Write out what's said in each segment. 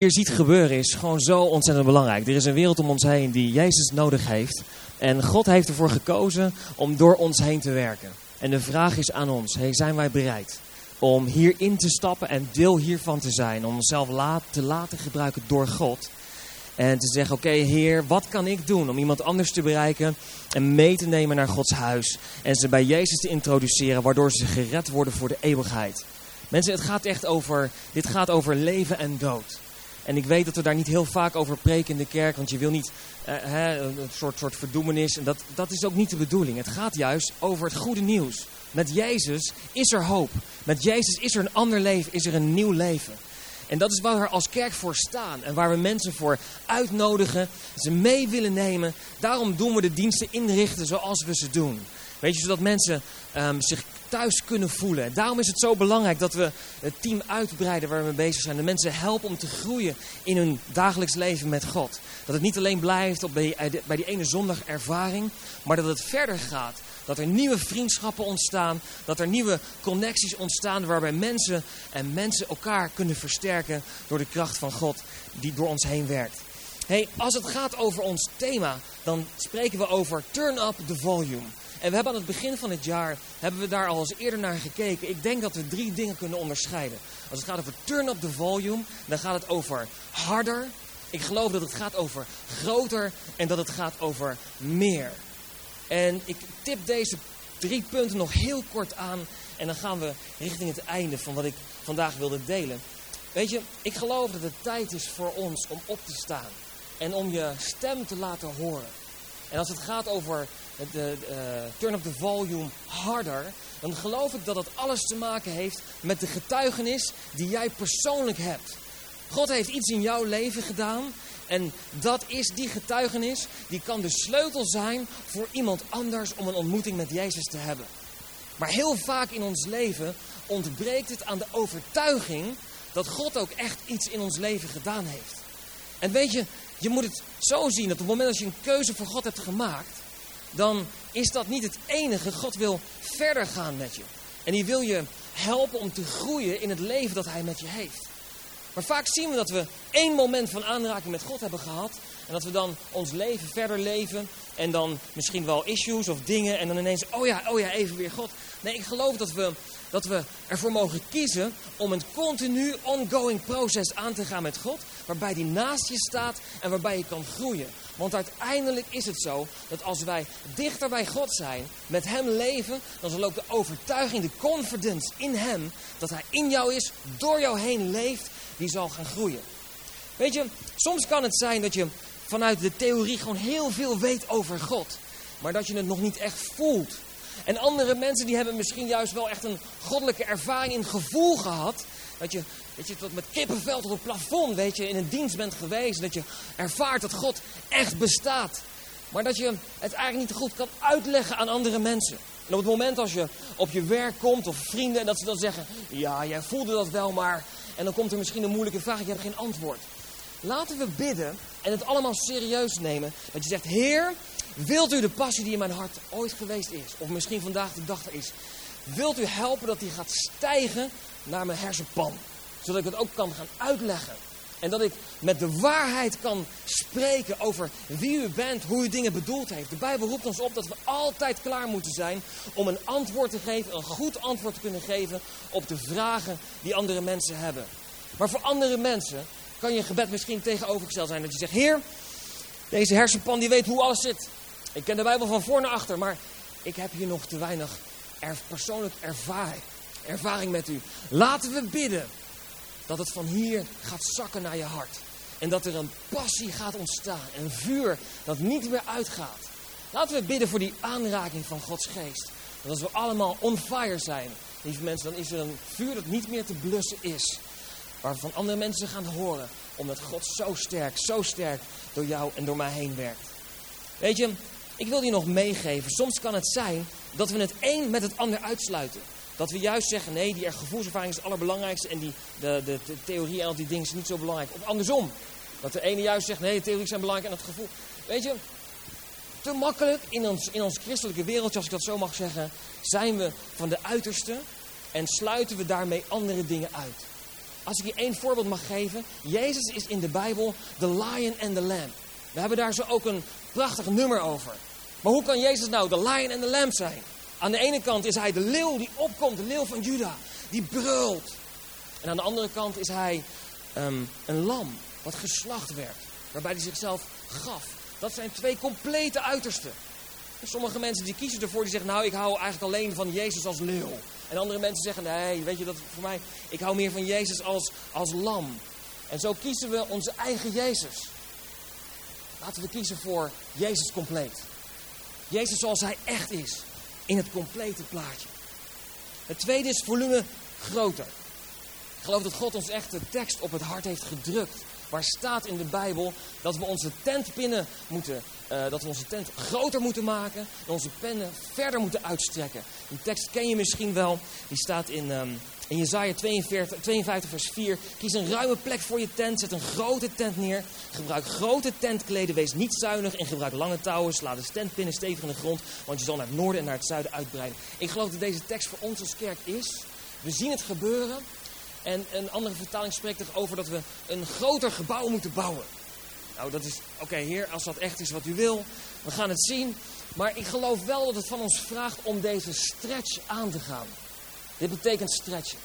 hier ziet gebeuren is gewoon zo ontzettend belangrijk. Er is een wereld om ons heen die Jezus nodig heeft. En God heeft ervoor gekozen om door ons heen te werken. En de vraag is aan ons, zijn wij bereid om hierin te stappen en deel hiervan te zijn? Om onszelf te laten gebruiken door God. En te zeggen, oké Heer, wat kan ik doen om iemand anders te bereiken en mee te nemen naar Gods huis. En ze bij Jezus te introduceren, waardoor ze gered worden voor de eeuwigheid. Mensen, het gaat echt over, dit gaat over leven en dood. En ik weet dat we daar niet heel vaak over preken in de kerk, want je wil niet uh, hè, een soort, soort verdoemenis. En dat, dat is ook niet de bedoeling. Het gaat juist over het goede nieuws. Met Jezus is er hoop. Met Jezus is er een ander leven, is er een nieuw leven. En dat is waar we als kerk voor staan en waar we mensen voor uitnodigen, ze mee willen nemen. Daarom doen we de diensten inrichten zoals we ze doen. Weet je, zodat mensen um, zich thuis kunnen voelen. En daarom is het zo belangrijk dat we het team uitbreiden waar we mee bezig zijn. De mensen helpen om te groeien in hun dagelijks leven met God. Dat het niet alleen blijft op bij, bij die ene zondag ervaring, maar dat het verder gaat. Dat er nieuwe vriendschappen ontstaan, dat er nieuwe connecties ontstaan waarbij mensen en mensen elkaar kunnen versterken door de kracht van God die door ons heen werkt. Hey, als het gaat over ons thema, dan spreken we over turn up the volume. En we hebben aan het begin van het jaar, hebben we daar al eens eerder naar gekeken. Ik denk dat we drie dingen kunnen onderscheiden. Als het gaat over turn up the volume, dan gaat het over harder. Ik geloof dat het gaat over groter en dat het gaat over meer. En ik tip deze drie punten nog heel kort aan. En dan gaan we richting het einde van wat ik vandaag wilde delen. Weet je, ik geloof dat het tijd is voor ons om op te staan. En om je stem te laten horen. En als het gaat over de, uh, turn up the volume harder, dan geloof ik dat dat alles te maken heeft met de getuigenis die jij persoonlijk hebt. God heeft iets in jouw leven gedaan en dat is die getuigenis, die kan de sleutel zijn voor iemand anders om een ontmoeting met Jezus te hebben. Maar heel vaak in ons leven ontbreekt het aan de overtuiging dat God ook echt iets in ons leven gedaan heeft. En weet je, je moet het zo zien dat op het moment dat je een keuze voor God hebt gemaakt, dan is dat niet het enige. God wil verder gaan met je. En hij wil je helpen om te groeien in het leven dat hij met je heeft. Maar vaak zien we dat we één moment van aanraking met God hebben gehad. En dat we dan ons leven verder leven. En dan misschien wel issues of dingen. En dan ineens, oh ja, oh ja, even weer God. Nee, ik geloof dat we, dat we ervoor mogen kiezen om een continu ongoing proces aan te gaan met God. Waarbij die naast je staat en waarbij je kan groeien. Want uiteindelijk is het zo dat als wij dichter bij God zijn, met Hem leven, dan zal ook de overtuiging, de confidence in Hem, dat Hij in jou is, door jou heen leeft, die zal gaan groeien. Weet je, soms kan het zijn dat je vanuit de theorie gewoon heel veel weet over God, maar dat je het nog niet echt voelt. En andere mensen die hebben misschien juist wel echt een goddelijke ervaring in gevoel gehad. Dat je, dat tot met kippenvel tot het plafond, weet je, in een dienst bent geweest. Dat je ervaart dat God echt bestaat. Maar dat je het eigenlijk niet goed kan uitleggen aan andere mensen. En op het moment als je op je werk komt of vrienden en dat ze dan zeggen... Ja, jij voelde dat wel, maar... En dan komt er misschien een moeilijke vraag, je hebt geen antwoord. Laten we bidden en het allemaal serieus nemen. Dat je zegt, Heer, wilt u de passie die in mijn hart ooit geweest is... of misschien vandaag de dag is... Wilt u helpen dat die gaat stijgen naar mijn hersenpan? Zodat ik het ook kan gaan uitleggen. En dat ik met de waarheid kan spreken over wie u bent, hoe u dingen bedoeld heeft. De Bijbel roept ons op dat we altijd klaar moeten zijn om een antwoord te geven, een goed antwoord te kunnen geven op de vragen die andere mensen hebben. Maar voor andere mensen kan je gebed misschien tegenovergesteld zijn. Dat je zegt, Heer, deze hersenpan die weet hoe alles zit. Ik ken de Bijbel van voor naar achter, maar ik heb hier nog te weinig er, persoonlijk ervaring, ervaring met u. Laten we bidden dat het van hier gaat zakken naar je hart. En dat er een passie gaat ontstaan. Een vuur dat niet meer uitgaat. Laten we bidden voor die aanraking van Gods geest. Dat als we allemaal on fire zijn, lieve mensen, dan is er een vuur dat niet meer te blussen is. Waarvan andere mensen gaan horen. Omdat God zo sterk, zo sterk door jou en door mij heen werkt. Weet je, ik wil je nog meegeven. Soms kan het zijn dat we het een met het ander uitsluiten. Dat we juist zeggen, nee, die gevoelservaring is het allerbelangrijkste en die, de, de, de theorie en al die dingen is niet zo belangrijk. Of andersom, dat de ene juist zegt, nee, de theorie zijn belangrijk en het gevoel. Weet je, te makkelijk in ons, in ons christelijke wereldje, als ik dat zo mag zeggen, zijn we van de uiterste en sluiten we daarmee andere dingen uit. Als ik je één voorbeeld mag geven. Jezus is in de Bijbel de lion and the lamb. We hebben daar zo ook een prachtig nummer over. Maar hoe kan Jezus nou de lion and the lamb zijn? Aan de ene kant is hij de leeuw die opkomt, de leeuw van Juda. Die brult. En aan de andere kant is hij um, een lam wat geslacht werd. Waarbij hij zichzelf gaf. Dat zijn twee complete uitersten. Sommige mensen die kiezen ervoor, die zeggen, nou ik hou eigenlijk alleen van Jezus als leeuw. En andere mensen zeggen, nee, weet je dat voor mij, ik hou meer van Jezus als, als lam. En zo kiezen we onze eigen Jezus. Laten we kiezen voor Jezus compleet. Jezus zoals hij echt is, in het complete plaatje. Het tweede is volume groter. Ik geloof dat God ons echt de tekst op het hart heeft gedrukt. Waar staat in de Bijbel dat we onze tentpinnen moeten, uh, dat we onze tent groter moeten maken. En onze pennen verder moeten uitstrekken. Die tekst ken je misschien wel. Die staat in, um, in Jezaja 42, 52 vers 4. Kies een ruime plek voor je tent. Zet een grote tent neer. Gebruik grote tentkleden. Wees niet zuinig en gebruik lange touwen. Sla de tentpinnen stevig in de grond. Want je zal naar het noorden en naar het zuiden uitbreiden. Ik geloof dat deze tekst voor ons als kerk is. We zien het gebeuren. En een andere vertaling spreekt erover dat we een groter gebouw moeten bouwen. Nou, dat is, oké heer, als dat echt is wat u wil, we gaan het zien. Maar ik geloof wel dat het van ons vraagt om deze stretch aan te gaan. Dit betekent stretchen.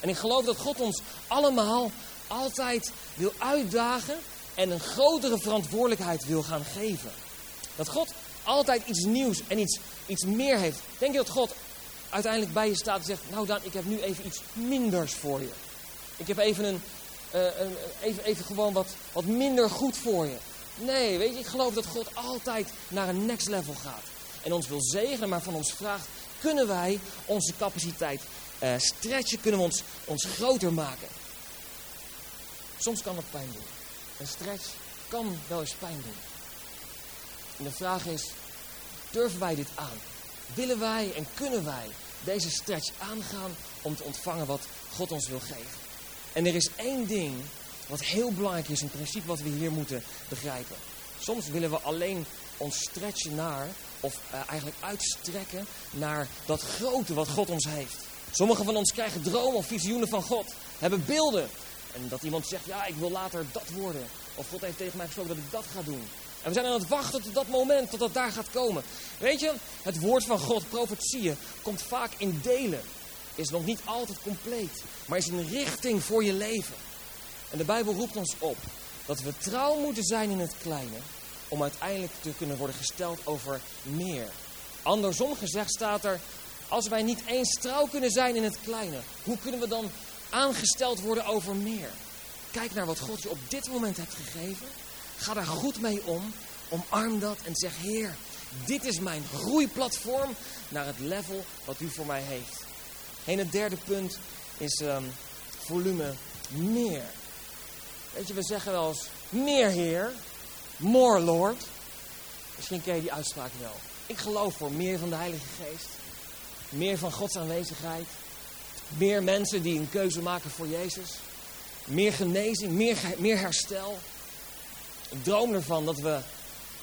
En ik geloof dat God ons allemaal altijd wil uitdagen en een grotere verantwoordelijkheid wil gaan geven. Dat God altijd iets nieuws en iets, iets meer heeft. Denk je dat God uiteindelijk bij je staat en zegt: Nou, dan, ik heb nu even iets minders voor je. Ik heb even, een, uh, een, even, even gewoon wat, wat minder goed voor je. Nee, weet je, ik geloof dat God altijd naar een next level gaat. En ons wil zegenen, maar van ons vraagt: kunnen wij onze capaciteit uh, stretchen? Kunnen we ons, ons groter maken? Soms kan dat pijn doen. Een stretch kan wel eens pijn doen. En de vraag is: durven wij dit aan? Willen wij en kunnen wij deze stretch aangaan om te ontvangen wat God ons wil geven. En er is één ding wat heel belangrijk is, een principe wat we hier moeten begrijpen. Soms willen we alleen ons stretchen naar, of uh, eigenlijk uitstrekken naar dat grote wat God ons heeft. Sommigen van ons krijgen dromen of visioenen van God, hebben beelden. En dat iemand zegt, ja, ik wil later dat worden. Of God heeft tegen mij gesproken dat ik dat ga doen. En we zijn aan het wachten tot dat moment, tot dat daar gaat komen. Weet je, het woord van God, profetieën, komt vaak in delen. Is nog niet altijd compleet, maar is een richting voor je leven. En de Bijbel roept ons op dat we trouw moeten zijn in het kleine, om uiteindelijk te kunnen worden gesteld over meer. Andersom gezegd staat er, als wij niet eens trouw kunnen zijn in het kleine, hoe kunnen we dan aangesteld worden over meer? Kijk naar wat God je op dit moment hebt gegeven Ga daar goed mee om. Omarm dat en zeg: Heer, dit is mijn groeiplatform naar het level wat u voor mij heeft. En het derde punt is um, volume meer. Weet je, we zeggen wel eens: meer Heer, more Lord. Misschien ken je die uitspraak wel. Ik geloof voor meer van de Heilige Geest. Meer van Gods aanwezigheid. Meer mensen die een keuze maken voor Jezus. Meer genezing, meer, meer herstel. Ik droom ervan dat we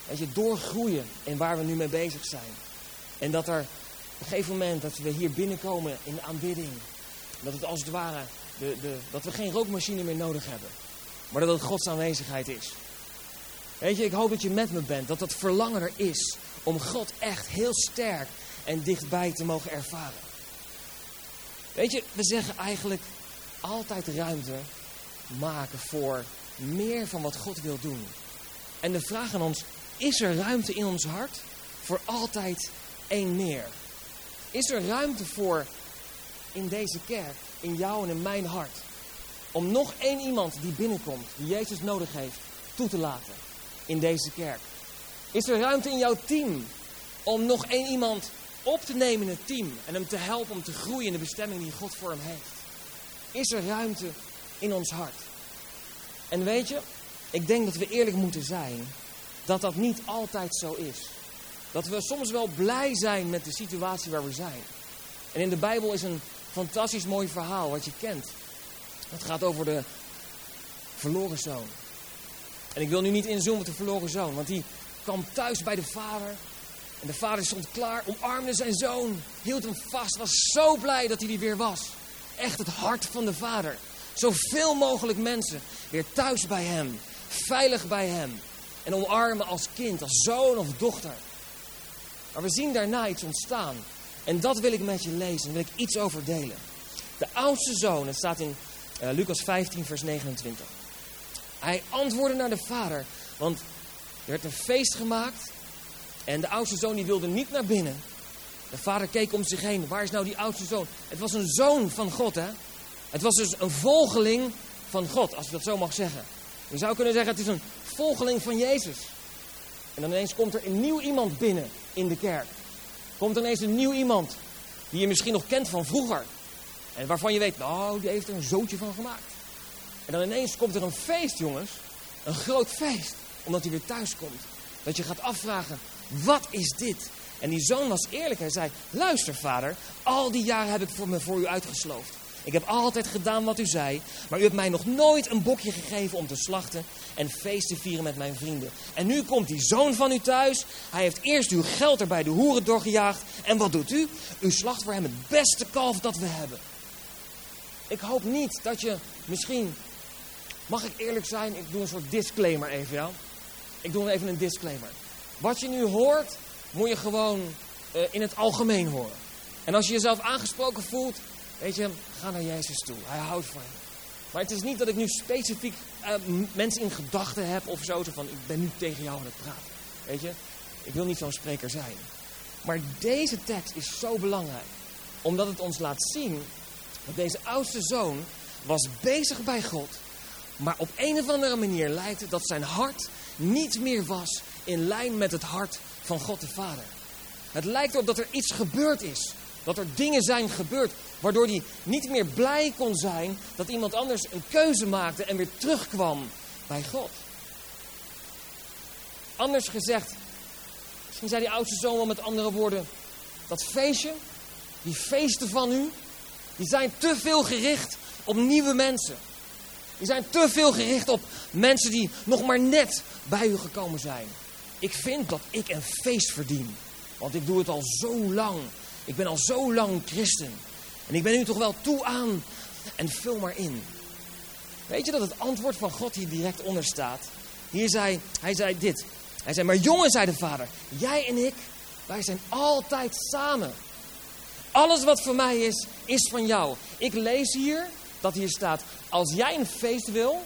weet je, doorgroeien in waar we nu mee bezig zijn. En dat er op een gegeven moment dat we hier binnenkomen in de aanbidding. Dat het als het ware, de, de, dat we geen rookmachine meer nodig hebben. Maar dat het Gods aanwezigheid is. Weet je, ik hoop dat je met me bent. Dat dat verlangen er is om God echt heel sterk en dichtbij te mogen ervaren. Weet je, we zeggen eigenlijk altijd ruimte maken voor meer van wat God wil doen. En de vraag aan ons, is er ruimte in ons hart voor altijd één meer? Is er ruimte voor in deze kerk, in jou en in mijn hart, om nog één iemand die binnenkomt, die Jezus nodig heeft, toe te laten in deze kerk? Is er ruimte in jouw team om nog één iemand op te nemen in het team en hem te helpen om te groeien in de bestemming die God voor hem heeft? Is er ruimte in ons hart? En weet je, ik denk dat we eerlijk moeten zijn dat dat niet altijd zo is. Dat we soms wel blij zijn met de situatie waar we zijn. En in de Bijbel is een fantastisch mooi verhaal wat je kent. Het gaat over de verloren zoon. En ik wil nu niet inzoomen op de verloren zoon, want die kwam thuis bij de vader. En de vader stond klaar, omarmde zijn zoon, hield hem vast, was zo blij dat hij er weer was. Echt het hart van de vader. Zoveel mogelijk mensen weer thuis bij Hem, veilig bij Hem. En omarmen als kind, als zoon of dochter. Maar we zien daarna iets ontstaan. En dat wil ik met je lezen, daar wil ik iets over delen. De oudste zoon, het staat in uh, Lucas 15, vers 29. Hij antwoordde naar de vader, want er werd een feest gemaakt. En de oudste zoon die wilde niet naar binnen. De vader keek om zich heen. Waar is nou die oudste zoon? Het was een zoon van God, hè? Het was dus een volgeling van God, als ik dat zo mag zeggen. Je zou kunnen zeggen, het is een volgeling van Jezus. En dan ineens komt er een nieuw iemand binnen in de kerk. Komt ineens een nieuw iemand die je misschien nog kent van vroeger. En waarvan je weet, nou, die heeft er een zootje van gemaakt. En dan ineens komt er een feest, jongens. Een groot feest. Omdat hij weer thuis komt. Dat je gaat afvragen, wat is dit? En die zoon was eerlijk. Hij zei, luister vader, al die jaren heb ik voor me voor u uitgesloofd. Ik heb altijd gedaan wat u zei, maar u hebt mij nog nooit een bokje gegeven om te slachten en feest te vieren met mijn vrienden. En nu komt die zoon van u thuis. Hij heeft eerst uw geld er bij de hoeren doorgejaagd. En wat doet u? U slacht voor hem het beste kalf dat we hebben. Ik hoop niet dat je misschien, mag ik eerlijk zijn, ik doe een soort disclaimer even, ja? Ik doe even een disclaimer. Wat je nu hoort, moet je gewoon uh, in het algemeen horen. En als je jezelf aangesproken voelt, weet je, ga naar Jezus toe. Hij houdt van je. Maar het is niet dat ik nu specifiek uh, mensen in gedachten heb of zo, zo van ik ben nu tegen jou aan het praten. Weet je, ik wil niet zo'n spreker zijn. Maar deze tekst is zo belangrijk, omdat het ons laat zien dat deze oudste zoon was bezig bij God. Maar op een of andere manier lijkt het dat zijn hart niet meer was in lijn met het hart van God de Vader. Het lijkt erop dat er iets gebeurd is. Dat er dingen zijn gebeurd waardoor hij niet meer blij kon zijn dat iemand anders een keuze maakte en weer terugkwam bij God. Anders gezegd, misschien zei die oudste zoon wel met andere woorden, dat feestje, die feesten van u, die zijn te veel gericht op nieuwe mensen. Die zijn te veel gericht op mensen die nog maar net bij u gekomen zijn. Ik vind dat ik een feest verdien. Want ik doe het al zo lang. Ik ben al zo lang christen. En ik ben nu toch wel toe aan. En vul maar in. Weet je dat het antwoord van God hier direct onder staat? Hier zei, hij zei dit. Hij zei, maar jongen, zei de vader. Jij en ik, wij zijn altijd samen. Alles wat voor mij is, is van jou. Ik lees hier dat hier staat, als jij een feest wil,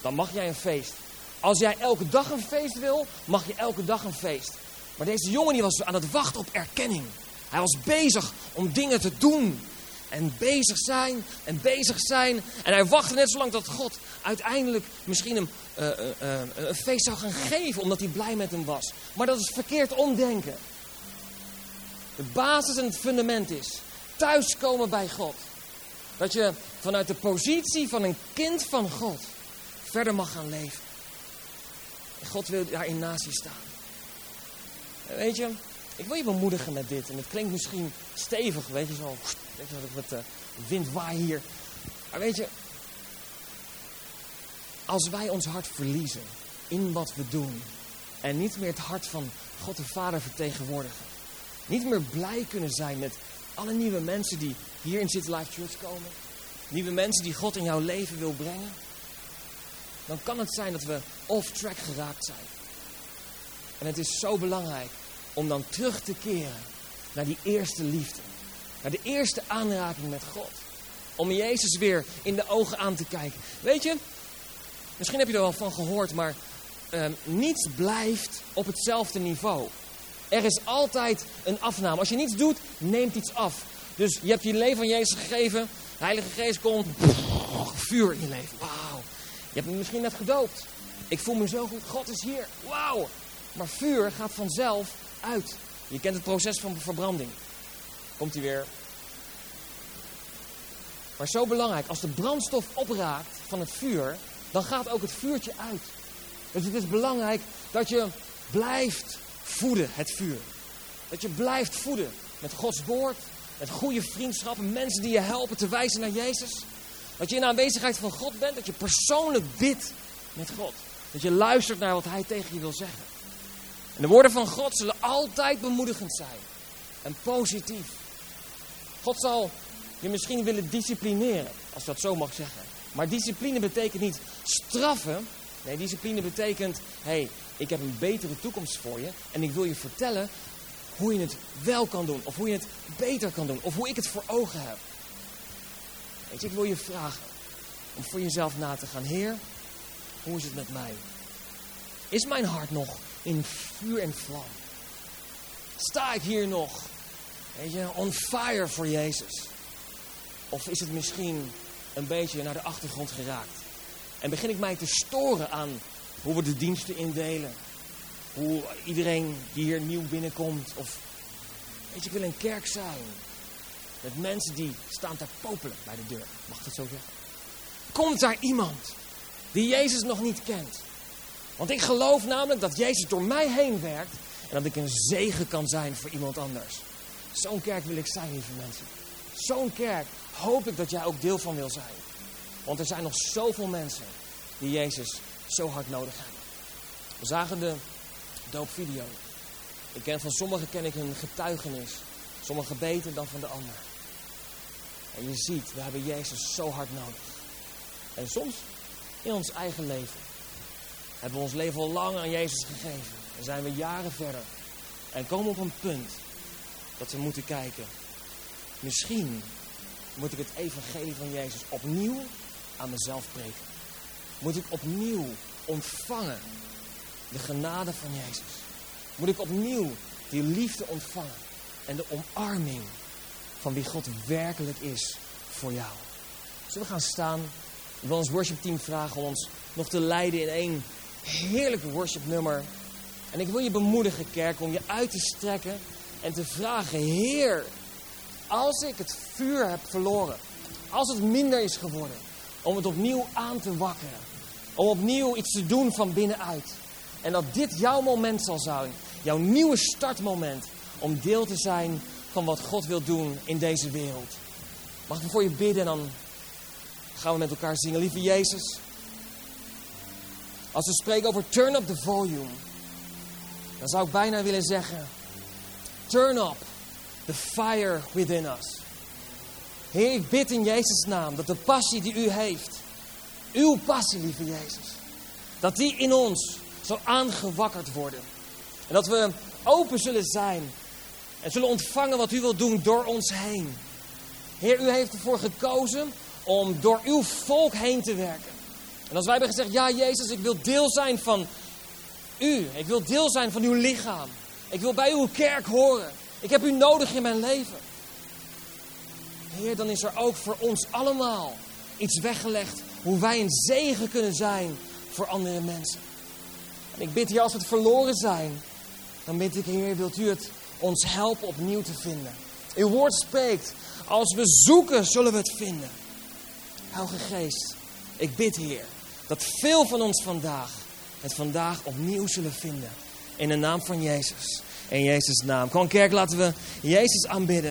dan mag jij een feest. Als jij elke dag een feest wil, mag je elke dag een feest. Maar deze jongen die was aan het wachten op erkenning. Hij was bezig om dingen te doen. En bezig zijn en bezig zijn. En hij wachtte net zo lang dat God uiteindelijk misschien hem uh, uh, uh, een feest zou gaan geven. Omdat hij blij met hem was. Maar dat is verkeerd omdenken. De basis en het fundament is thuiskomen bij God. Dat je vanuit de positie van een kind van God verder mag gaan leven. En God wil daarin naast je staan. En weet je, ik wil je bemoedigen met dit. En het klinkt misschien stevig, weet je zo. Weet je wat de wind waai hier. Maar weet je, als wij ons hart verliezen in wat we doen. En niet meer het hart van God de Vader vertegenwoordigen. Niet meer blij kunnen zijn met alle nieuwe mensen die hier in City Life Church komen. Nieuwe mensen die God in jouw leven wil brengen. Dan kan het zijn dat we off track geraakt zijn. En het is zo belangrijk om dan terug te keren naar die eerste liefde. Naar de eerste aanraking met God. Om Jezus weer in de ogen aan te kijken. Weet je, misschien heb je er wel van gehoord, maar uh, niets blijft op hetzelfde niveau. Er is altijd een afname. Als je niets doet, neemt iets af. Dus je hebt je leven aan Jezus gegeven. De Heilige Geest komt. vuur in je leven. Wauw. Je hebt me misschien net gedoopt. Ik voel me zo goed. God is hier. Wauw. Maar vuur gaat vanzelf uit. Je kent het proces van verbranding. Komt hij weer. Maar zo belangrijk. Als de brandstof opraakt van het vuur. Dan gaat ook het vuurtje uit. Dus het is belangrijk dat je blijft voeden, het vuur. Dat je blijft voeden met Gods woord, met goede vriendschappen, mensen die je helpen te wijzen naar Jezus. Dat je in de aanwezigheid van God bent, dat je persoonlijk bidt met God. Dat je luistert naar wat Hij tegen je wil zeggen. En de woorden van God zullen altijd bemoedigend zijn en positief. God zal je misschien willen disciplineren, als dat zo mag zeggen. Maar discipline betekent niet straffen. Nee, discipline betekent, hé, hey, ik heb een betere toekomst voor je. En ik wil je vertellen hoe je het wel kan doen. Of hoe je het beter kan doen. Of hoe ik het voor ogen heb. Weet je, ik wil je vragen om voor jezelf na te gaan. Heer, hoe is het met mij? Is mijn hart nog in vuur en vlam? Sta ik hier nog, weet je, on fire voor Jezus? Of is het misschien een beetje naar de achtergrond geraakt? En begin ik mij te storen aan hoe we de diensten indelen? Hoe iedereen die hier nieuw binnenkomt? Of, weet je, ik wil een kerk zijn. Met mensen die staan te popelen bij de deur. Mag ik dat zo zeggen? Komt daar iemand die Jezus nog niet kent? Want ik geloof namelijk dat Jezus door mij heen werkt en dat ik een zegen kan zijn voor iemand anders. Zo'n kerk wil ik zijn, lieve mensen. Zo'n kerk hoop ik dat jij ook deel van wil zijn. Want er zijn nog zoveel mensen die Jezus zo hard nodig hebben. We zagen de doopvideo. Ik ken, van sommigen ken ik hun getuigenis. Sommigen beter dan van de ander. En je ziet, we hebben Jezus zo hard nodig. En soms in ons eigen leven hebben we ons leven al lang aan Jezus gegeven. En zijn we jaren verder. En komen op een punt dat we moeten kijken. Misschien moet ik het evangelie van Jezus opnieuw aan mezelf preken. Moet ik opnieuw ontvangen de genade van Jezus. Moet ik opnieuw die liefde ontvangen. En de omarming van wie God werkelijk is voor jou. Zullen we gaan staan? Ik ons worshipteam vragen om ons nog te leiden in één heerlijke worshipnummer. En ik wil je bemoedigen, kerk, om je uit te strekken en te vragen: Heer, als ik het vuur heb verloren, als het minder is geworden, om het opnieuw aan te wakkeren, om opnieuw iets te doen van binnenuit. En dat dit jouw moment zal zijn, jouw nieuwe startmoment, om deel te zijn van wat God wil doen in deze wereld. Mag ik voor je bidden en dan gaan we met elkaar zingen. Lieve Jezus, als we spreken over turn up the volume, dan zou ik bijna willen zeggen, turn up the fire within us. Heer, ik bid in Jezus' naam dat de passie die u heeft, uw passie, lieve Jezus, dat die in ons zal aangewakkerd worden. En dat we open zullen zijn en zullen ontvangen wat u wilt doen door ons heen. Heer, u heeft ervoor gekozen om door uw volk heen te werken. En als wij hebben gezegd, ja Jezus, ik wil deel zijn van u. Ik wil deel zijn van uw lichaam. Ik wil bij uw kerk horen. Ik heb u nodig in mijn leven. Heer, dan is er ook voor ons allemaal iets weggelegd hoe wij een zegen kunnen zijn voor andere mensen. En ik bid hier, als we het verloren zijn, dan bid ik, Heer, wilt u het ons helpen opnieuw te vinden. Uw woord spreekt, als we zoeken, zullen we het vinden. Heilige Geest, ik bid, Heer, dat veel van ons vandaag het vandaag opnieuw zullen vinden. In de naam van Jezus. In Jezus' naam. Kom kerk, laten we Jezus aanbidden.